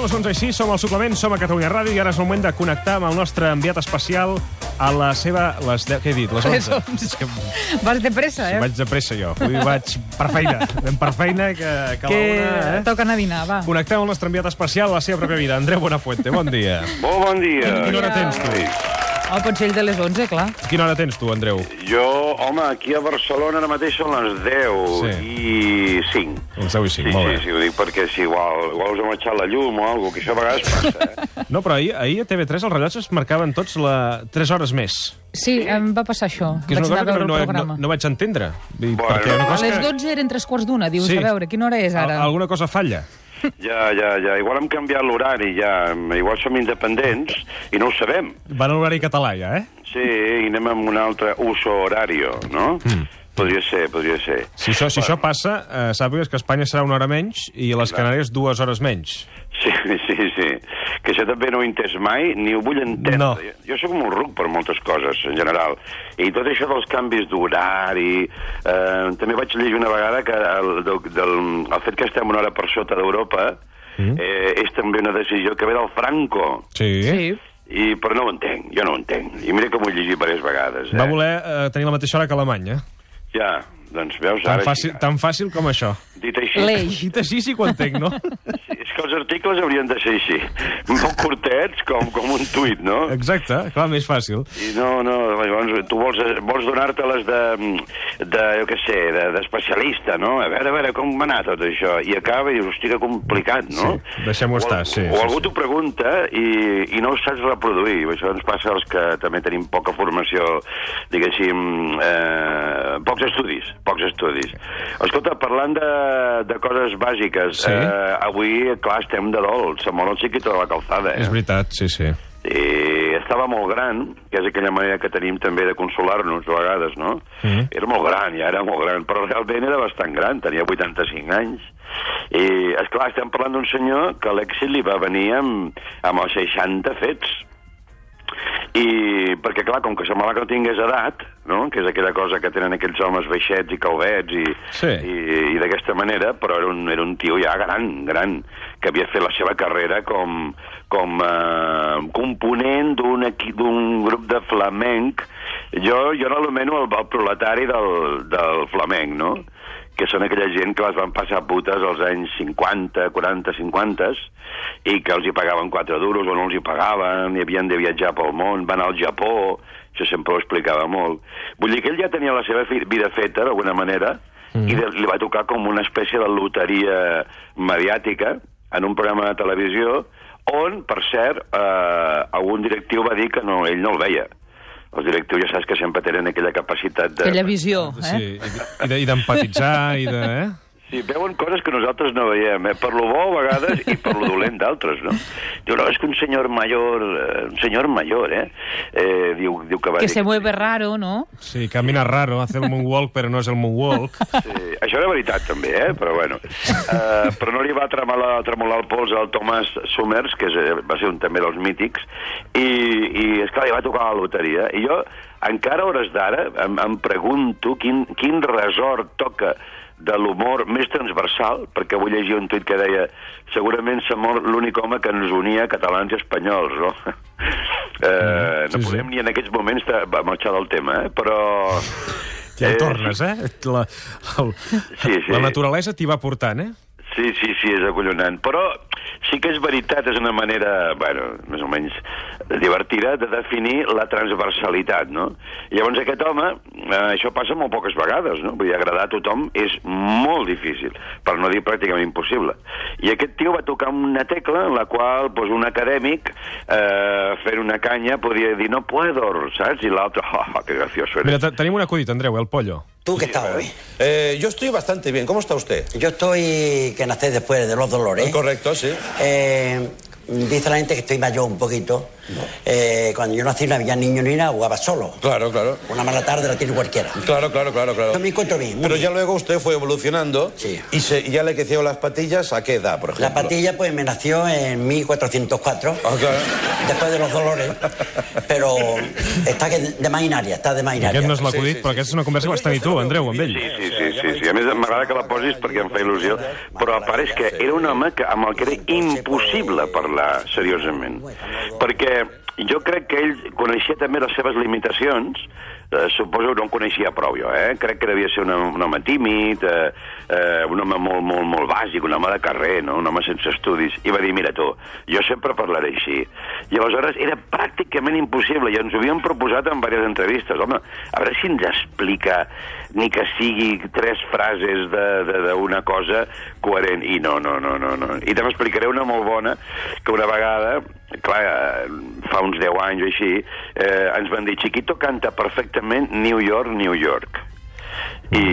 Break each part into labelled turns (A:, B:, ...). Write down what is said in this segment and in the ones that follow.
A: són les 11 i 6, som al suplement, som a Catalunya Ràdio i ara és el moment de connectar amb el nostre enviat especial a la seva... Les 10, què he dit? Les 11.
B: Les 11.
A: És que
B: Vas de pressa, eh?
A: vaig de pressa jo. Avui vaig per feina. Anem per feina que, que,
B: que
A: la una... Eh?
B: toca anar a dinar, va.
A: Connectem amb el nostre enviat especial a la seva pròpia vida. Andreu Buenafuente, bon dia.
C: Molt bon dia.
A: Quina hora tens, tu?
B: El Consell de les 11, clar.
A: Quina hora tens tu, Andreu?
C: Jo, home, aquí a Barcelona ara mateix són les 10
A: Sí.
C: i 5.
A: Les 10 i 5,
C: Sí,
A: molt
C: sí,
A: bé.
C: sí, ho dic perquè si igual, igual us hem eixat la llum o alguna cosa, que això a vegades passa, eh?
A: No, però ahir, ahir a TV3 els rellotges marcaven tots la 3 hores més.
B: Sí, em va passar això.
A: Que és
B: Vaig
A: una cosa
B: anar a
A: que
B: veure
A: no,
B: el
A: no,
B: programa.
A: no, no vaig entendre.
C: Bueno,
A: perquè una
B: A
A: cosa
B: les
A: que...
B: 12 eren tres quarts d'una. Dius,
A: Sí.
B: a veure, quina hora és ara?
A: Al- Alguna cosa falla.
C: Ja, ja, ja. Igual hem canviat l'horari, ja. Igual som independents i no ho sabem.
A: Van a l'horari català, ja, eh?
C: Sí, i anem amb un altre uso horario, no? Mm. Podria ser, podria ser.
A: Si això, si això passa, eh, sàpigues que Espanya serà una hora menys i les Canàries dues hores menys.
C: Sí, sí, sí. Que això també no ho he entès mai, ni ho vull entendre.
A: No.
C: Jo, jo sóc molt ruc per moltes coses, en general. I tot això dels canvis d'horari... Eh, també vaig llegir una vegada que el, del, del, el fet que estem una hora per sota d'Europa mm. eh, és també una decisió que ve del Franco.
A: Sí.
B: Sí.
C: I, però no ho entenc, jo no ho entenc. I mira que m'ho he llegit diverses vegades. Eh?
A: Va voler eh, tenir la mateixa hora que Alemanya.
C: Ja, doncs veus...
A: Tan
C: ara
A: fàcil, tan fàcil com això.
C: Dit així...
B: L'eix.
A: Dit així sí que ho entenc, no?
C: Sí, que els articles haurien de ser així. Molt curtets, com, com un tuit, no?
A: Exacte, clar, més fàcil.
C: I no, no, llavors tu vols, vols donar-te-les de, de, jo què sé, de- d'especialista, no? A veure, a veure, com va anar tot això? I acaba i dius, hosti, que complicat, no?
A: Sí, deixem-ho estar, sí,
C: O
A: sí,
C: algú
A: sí.
C: t'ho pregunta i, i no ho saps reproduir. Això ens passa als que també tenim poca formació, diguéssim, eh, pocs estudis, pocs estudis. Escolta, parlant de, de coses bàsiques,
A: Sí.
C: eh, avui, clar, estem de dol, se mor el xiquito de la calçada, eh?
A: És veritat, sí, sí.
C: I estava molt gran, que és aquella manera que tenim també de consolar-nos a vegades, no?
A: Mhm.
C: Era molt gran, ja era molt gran, però realment era bastant gran, tenia 85 anys. I, és clar, estem parlant d'un senyor que l'èxit li va venir amb, amb els 60 fets. I perquè, clar, com que semblava que no tingués edat, no? que és aquella cosa que tenen aquells homes baixets i calvets i,
A: Sí.
C: i, i d'aquesta manera, però era un, era un tio ja gran, gran, que havia fet la seva carrera com, com eh, component d'un grup de flamenc. Jo, jo l'anomeno el, el proletari del, del flamenc, no? Que són aquella gent que les van passar putes als anys 50, 40, 50 i que els hi pagaven 4 duros o no els hi pagaven i havien de viatjar pel món, van al Japó, això sempre ho explicava molt. Vull dir que ell ja tenia la seva vida feta, d'alguna manera, mm. i de, li va tocar com una espècie de loteria mediàtica en un programa de televisió on, per cert, eh, algun directiu va dir que no, ell no el veia. Els directius ja saps que sempre tenen aquella capacitat de...
B: Aquella visió, eh?
A: Sí, i de- i d'empatitzar i de... Eh?
C: Sí, veuen coses que nosaltres no veiem, eh? per lo bo a vegades i per lo dolent d'altres, no? Diu, no, és que un senyor major, eh, un senyor major, eh? eh diu, diu que va
B: Que
C: dir...
B: se mueve raro, ¿no?
A: Sí, camina raro, hace el moonwalk, però no és el moonwalk.
C: Sí, això era veritat també, eh? però bueno. Uh, però no li va tremolar, tremolar el pols al Thomas Summers, que és, eh, va ser un també dels mítics, i, i esclar, li va tocar la loteria. I jo, encara hores d'ara, em, em pregunto quin, quin resort toca de l'humor més transversal, perquè avui llegia un tuit que deia segurament s'ha mort l'únic home que ens unia catalans i espanyols, no? Eh,
A: sí,
C: no
A: sí.
C: podem ni en aquests moments marxar del tema, eh? però...
A: Ja hi
C: Eh,
A: tornes, eh? La, el,
C: Sí, sí.
A: la naturalesa t'hi va portant, eh?
C: Sí, sí, sí, és acollonant. Però sí que és veritat, és una manera, bueno, més o menys divertida de definir la transversalitat, no? Llavors aquest home, eh, això passa molt poques vegades, no? Vull dir, agradar a tothom és molt difícil, per no dir pràcticament impossible. I aquest tio va tocar una tecla en la qual pues, un acadèmic eh, fent una canya podria dir no puedo, saps? I l'altre, oh, oh, que gracioso eres.
A: Mira, te- tenim un acudit, Andreu, el pollo.
D: ¿Tú qué estás hoy?
E: Eh, yo estoy bastante bien. ¿Cómo está usted?
D: Yo estoy que nací después de los dolores.
E: Correcto, sí.
D: Eh, dice la gente que estoy mayor un poquito. Eh, cuando yo nací no había niño ni nada, jugaba solo.
E: Claro, claro.
D: Una mala tarde la tiene cualquiera.
E: Claro, claro, claro, claro.
D: Yo me encuentro bien,
E: Pero
D: bien.
E: ya luego usted fue evolucionando
D: Sí.
E: y, se, y ya le crecieron las patillas. ¿A qué edad, por ejemplo?
D: La patilla pues me nació en 1404,
E: Ah, claro.
D: después de los dolores, pero està que de maquinària, està de maquinària.
A: Aquest no és
E: Sí,
A: l'acudit,
E: sí,
A: però
E: sí,
A: aquesta
E: sí.
A: és una conversa que vas tenir tu, Andreu, amb ell.
C: Sí, sí, sí, sí, sí. A més, m'agrada que la posis perquè em fa il·lusió, però a part és que era un home que, amb el que era impossible parlar seriosament. Perquè jo crec que ell coneixia també les seves limitacions, eh, suposo que no en coneixia prou jo, eh? Crec que devia ser un, un home tímid, eh, eh, un home molt, molt, molt bàsic, un home de carrer, no? un home sense estudis, i va dir, mira tu, jo sempre parlaré així. I aleshores era pràcticament impossible, i ens ho havíem proposat en diverses entrevistes. Home, a veure si ens explica ni que sigui tres frases d'una cosa coherent. I no, no, no, no, no. I també explicaré una molt bona, que una vegada, clar, eh, fa uns 10 anys o així, eh, ens van dir, Chiquito canta perfectament New York, New York. I,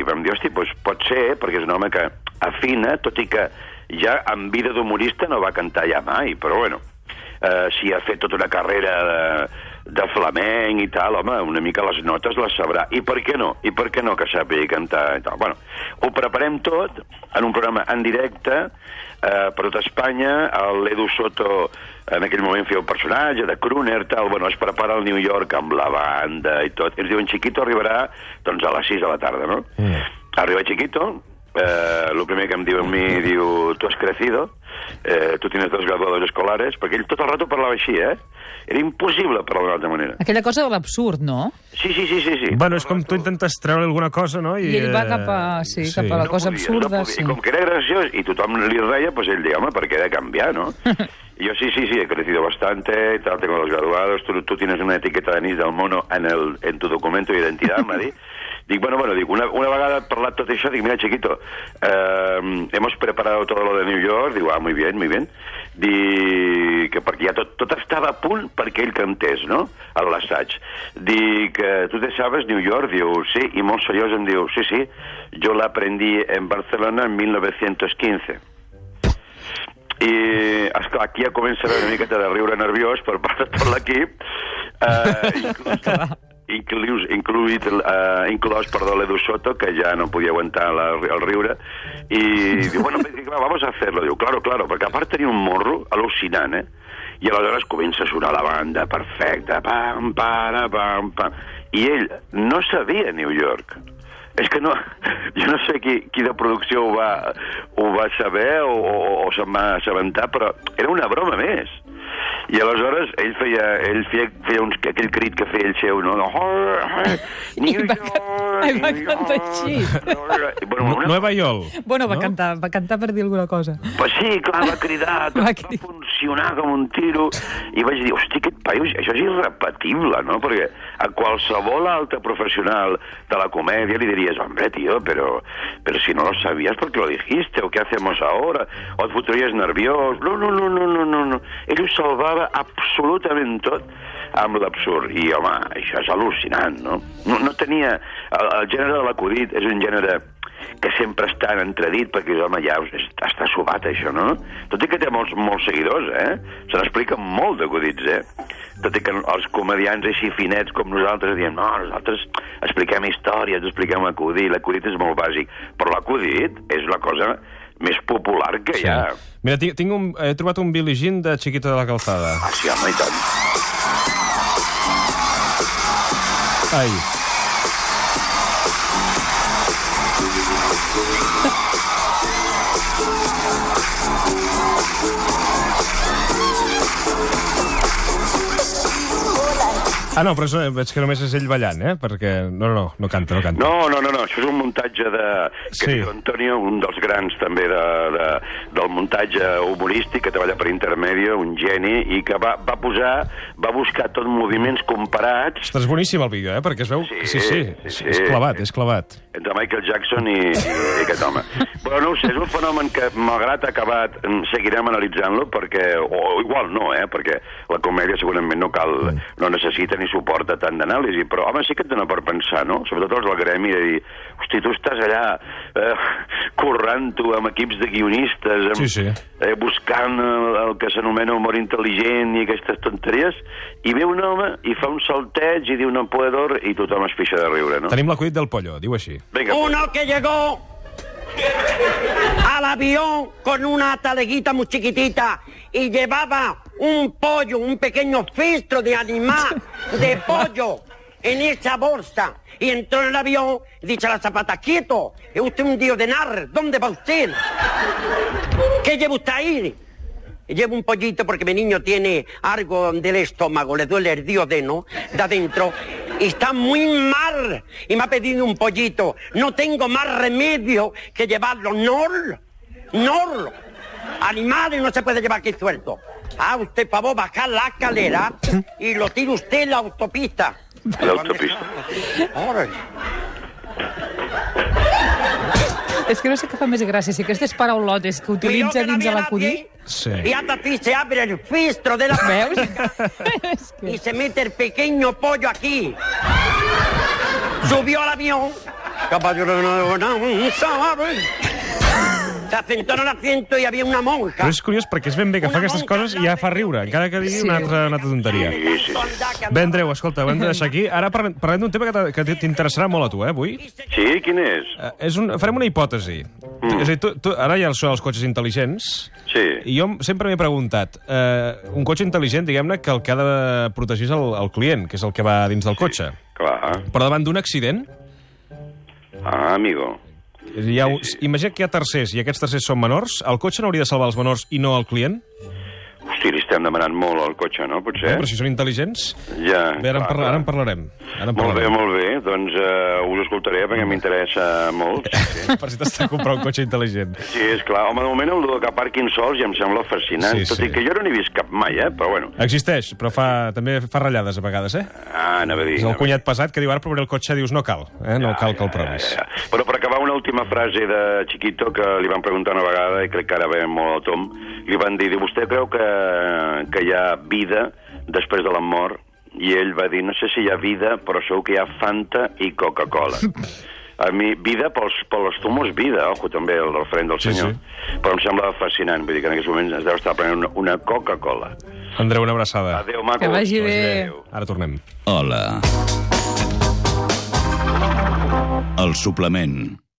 C: i vam dir, hosti, doncs pot ser, perquè és un home que afina, tot i que ja en vida d'humorista no va cantar ja mai, però bueno, eh, si ha fet tota una carrera de, de flamenc i tal, home, una mica les notes les sabrà. I per què no? I per què no que sàpiga cantar i tal? Bueno, ho preparem tot en un programa en directe eh, per tot Espanya, l'Edu Soto en aquell moment feia un personatge de crooner, tal, bueno, es prepara al New York amb la banda i tot, i ens diuen Chiquito arribarà doncs a les 6 de la tarda, no? Mm. Arriba Chiquito, eh, lo primer que em diu a mi, diu, tu has crecido, eh, tu tienes dos graduados escolares, perquè ell tot el rato parlava així, eh? Era impossible parlar d'una altra manera.
B: Aquella cosa de l'absurd, no?
C: Sí, sí, sí, sí. sí.
A: Bueno, és com tu intentes treure alguna cosa, no?
B: I ell va
A: eh,
B: cap a- sí, cap a la cosa
C: podia,
B: absurda,
C: podia.
B: sí.
C: I com que era graciós i tothom li reia, pues ell deia, home, ¿per qué he de cambiar, no? Y yo sí, sí, sí, he crecido bastante, tal, tengo los graduados, tú, tú tienes una etiqueta de anís del mono en, el, en tu documento d'identitat, m'ha dit. Dic, bueno, bueno, dic, una, una vegada parlat tot això, dic, mira, chiquito, eh, hemos preparado todo lo de New York, digo, ah, muy bien, muy bien, dic, que perquè ja estava a punt perquè ell cantés, no?, a l'assaig. Dic, eh, tu te sabes New York? Diu, sí, i molt seriós em diu, sí, sí, yo la aprendí en Barcelona en 1915. I, esclar, aquí ja comença una miqueta de riure nerviós per part de tot l'equip, eh, inclús, inclús, incluït, eh, inclòs, perdó, l'Edu Soto, que ja no podia aguantar la, el riure, i diu, bueno, vamos a hacerlo. Diu, claro, claro, perquè a part tenia un morro al·lucinant, eh? I aleshores comença a sonar la banda perfecta, pam, para, pam, pam. I ell no sabia New York. És que no, jo no sé qui, qui de producció ho va, ho va saber o, o, o se'n va assabentar, però era una broma més. I aleshores ell feia, ell feia, feia uns, aquell crit que feia el seu, no?
B: I va can- va cantar així.
C: Bueno, una,
A: Nueva York.
B: Bueno, va
A: no?
B: cantar, va cantar per dir alguna cosa.
C: Pues sí, clar, va cridar,
B: Va
C: va,
B: cridar.
C: funcionar com un tiro, i vaig dir, hosti, aquest paio, això és irrepetible, no? Perquè a qualsevol altre professional de la comèdia li diries, hombre, tío, pero, pero si no lo sabías, ¿por qué lo dijiste? ¿O qué hacemos ahora? O et fotries nerviós? No, no, no, no, no, no, no. Ell ho salvava absolutament tot amb l'absurd. I, home, això és al·lucinant, no? No, no tenia... El, el gènere de l'acudit és un gènere que sempre està en entredit, perquè, home, ja està sobat, això, no? Tot i que té molts, molts seguidors, eh? Se n'explica molt d'acudits, eh? Tot i que els comedians així finets com nosaltres diem, no, nosaltres expliquem històries, expliquem acudit, l'acudit és molt bàsic, però l'acudit és la cosa més popular que hi ha.
A: Mira, tinc, tinc un, he trobat un Billie Jean de Chiquito de la Calzada.
C: Ah, sí, home, i tant.
A: Ai. Ah, no, però és, veig que només és ell ballant, eh? Perquè... No, no, no canta, no canta.
C: No, no, no, no, això és un muntatge de... que
A: Sí.
C: Antonio, un dels grans també de, de, del muntatge humorístic, que treballa per Intermedio, un geni, i que va, va posar, va buscar tot moviments comparats
A: Ostres, és boníssim el vídeo, eh? Perquè es veu...
C: Sí,
A: Sí, sí, sí,
C: sí,
A: és,
C: sí.
A: és clavat, és clavat.
C: entre Michael Jackson i, i, i aquest home. Però no ho sé, és un fenomen que, malgrat acabat, mm, seguirem analitzant-lo, perquè, o, o igual no, eh, perquè la comèdia segurament no cal, no necessita ni suporta tant d'anàlisi, però, home, sí que et dona per pensar, no? Sobretot els del gremi, de dir, Hosti, tu estàs allà eh, currant-ho amb equips de guionistes, amb,
A: Sí, sí.
C: Eh, buscant el, el que s'anomena humor intel·ligent i aquestes tonteries, i ve un home i fa un salteig i diu no puedo, i tothom es pixa de riure, no?
A: Tenim l'acudit del pollo, diu així.
C: Vinga,
F: Uno que llegó al avión con una taleguita muy chiquitita y llevaba un pollo, un pequeño filtro de animal, de pollo, en esa bolsa. Y entró en el avión y dice a la zapata, quieto, es usted un dios de nar, ¿dónde va usted? ¿Qué lleva usted ahí? Llevo un pollito porque mi niño tiene algo del estómago, le duele el diodeno de adentro y está muy mal y me ha pedido un pollito. No tengo más remedio que llevarlo. ¡Nor! ¡Nor! Animales no se puede llevar aquí suelto. Ah, usted, favor, bajar la escalera y lo tira usted en la autopista.
C: La autopista.
B: És que no sé què fa més gràcia, si aquestes paraulotes que utilitza dins de l'acudit...
A: Sí.
F: Y hasta aquí se abre el filtro de la
B: Veus? Que...
F: y se mete el pequeño pollo aquí. Subió al avión. Caballero, no, no sabe. Se asentó en el asiento y había una monja.
A: Però és curiós perquè és ben bé que fa aquestes coses i ja fa riure, encara que digui
B: Sí.
A: una, altra, una altra tonteria.
C: Sí, sí, sí.
A: Bé, Andreu, escolta, ho hem de deixar aquí. Ara parlem, parlem d'un tema que t'interessarà molt a tu, eh, avui.
C: Sí, quin és?
A: Eh, és un, farem una hipòtesi. Mm. És a dir, tu, tu, ara hi ha això dels cotxes intel·ligents,
C: Sí.
A: i jo sempre m'he preguntat, eh, un cotxe intel·ligent, diguem-ne, que el que ha de protegir és el, el client, que és el que va dins del cotxe.
C: Clar.
A: Però davant d'un accident,
C: Ah, amigo.
A: Hi ha, un- imagina que hi ha tercers i aquests tercers són menors, el cotxe no hauria de salvar els menors i no el client?
C: Hosti, li estem demanant molt al cotxe, no? Potser?
A: Eh? Però si són intel·ligents...
C: Ja,
A: Bé, ara, en,
C: clar,
A: parla, ara en parlarem. Ara en
C: Molt bé,
A: parlarem.
C: molt bé. Doncs uh, us escoltaré perquè m'interessa molt. Sí, sí.
A: Per si t'has de comprar un cotxe intel·ligent.
C: sí, és clar. Home, de moment el que aparquin sols ja em sembla fascinant.
A: Sí,
C: Tot
A: sí.
C: i que jo no n'he vist cap mai, eh? Però bueno.
A: Existeix, però fa, també fa ratllades a vegades, eh?
C: Ah, anava a dir...
A: És el
C: a
A: cunyat pesat que diu ara provaré el cotxe, dius no cal, eh? no cal que el provis.
C: Ja, ja. Però per acabar una última frase de Chiquito que li van preguntar una vegada i crec que ara ve molt al tom, li van dir, vostè creu que, que hi ha vida després de la mort? I ell va dir, no sé si hi ha vida, però segur que hi ha Fanta i Coca-Cola. A mi, vida pels, pels tumors, vida, ojo, també, el referent del
A: Sí,
C: senyor. Però em sembla fascinant, vull dir que en aquests moments es deu estar prenent una, una Coca-Cola.
A: Andreu, una abraçada.
C: Adéu, maco.
B: Que vagi bé.
C: Adéu.
A: Ara tornem.
G: Hola. El suplement.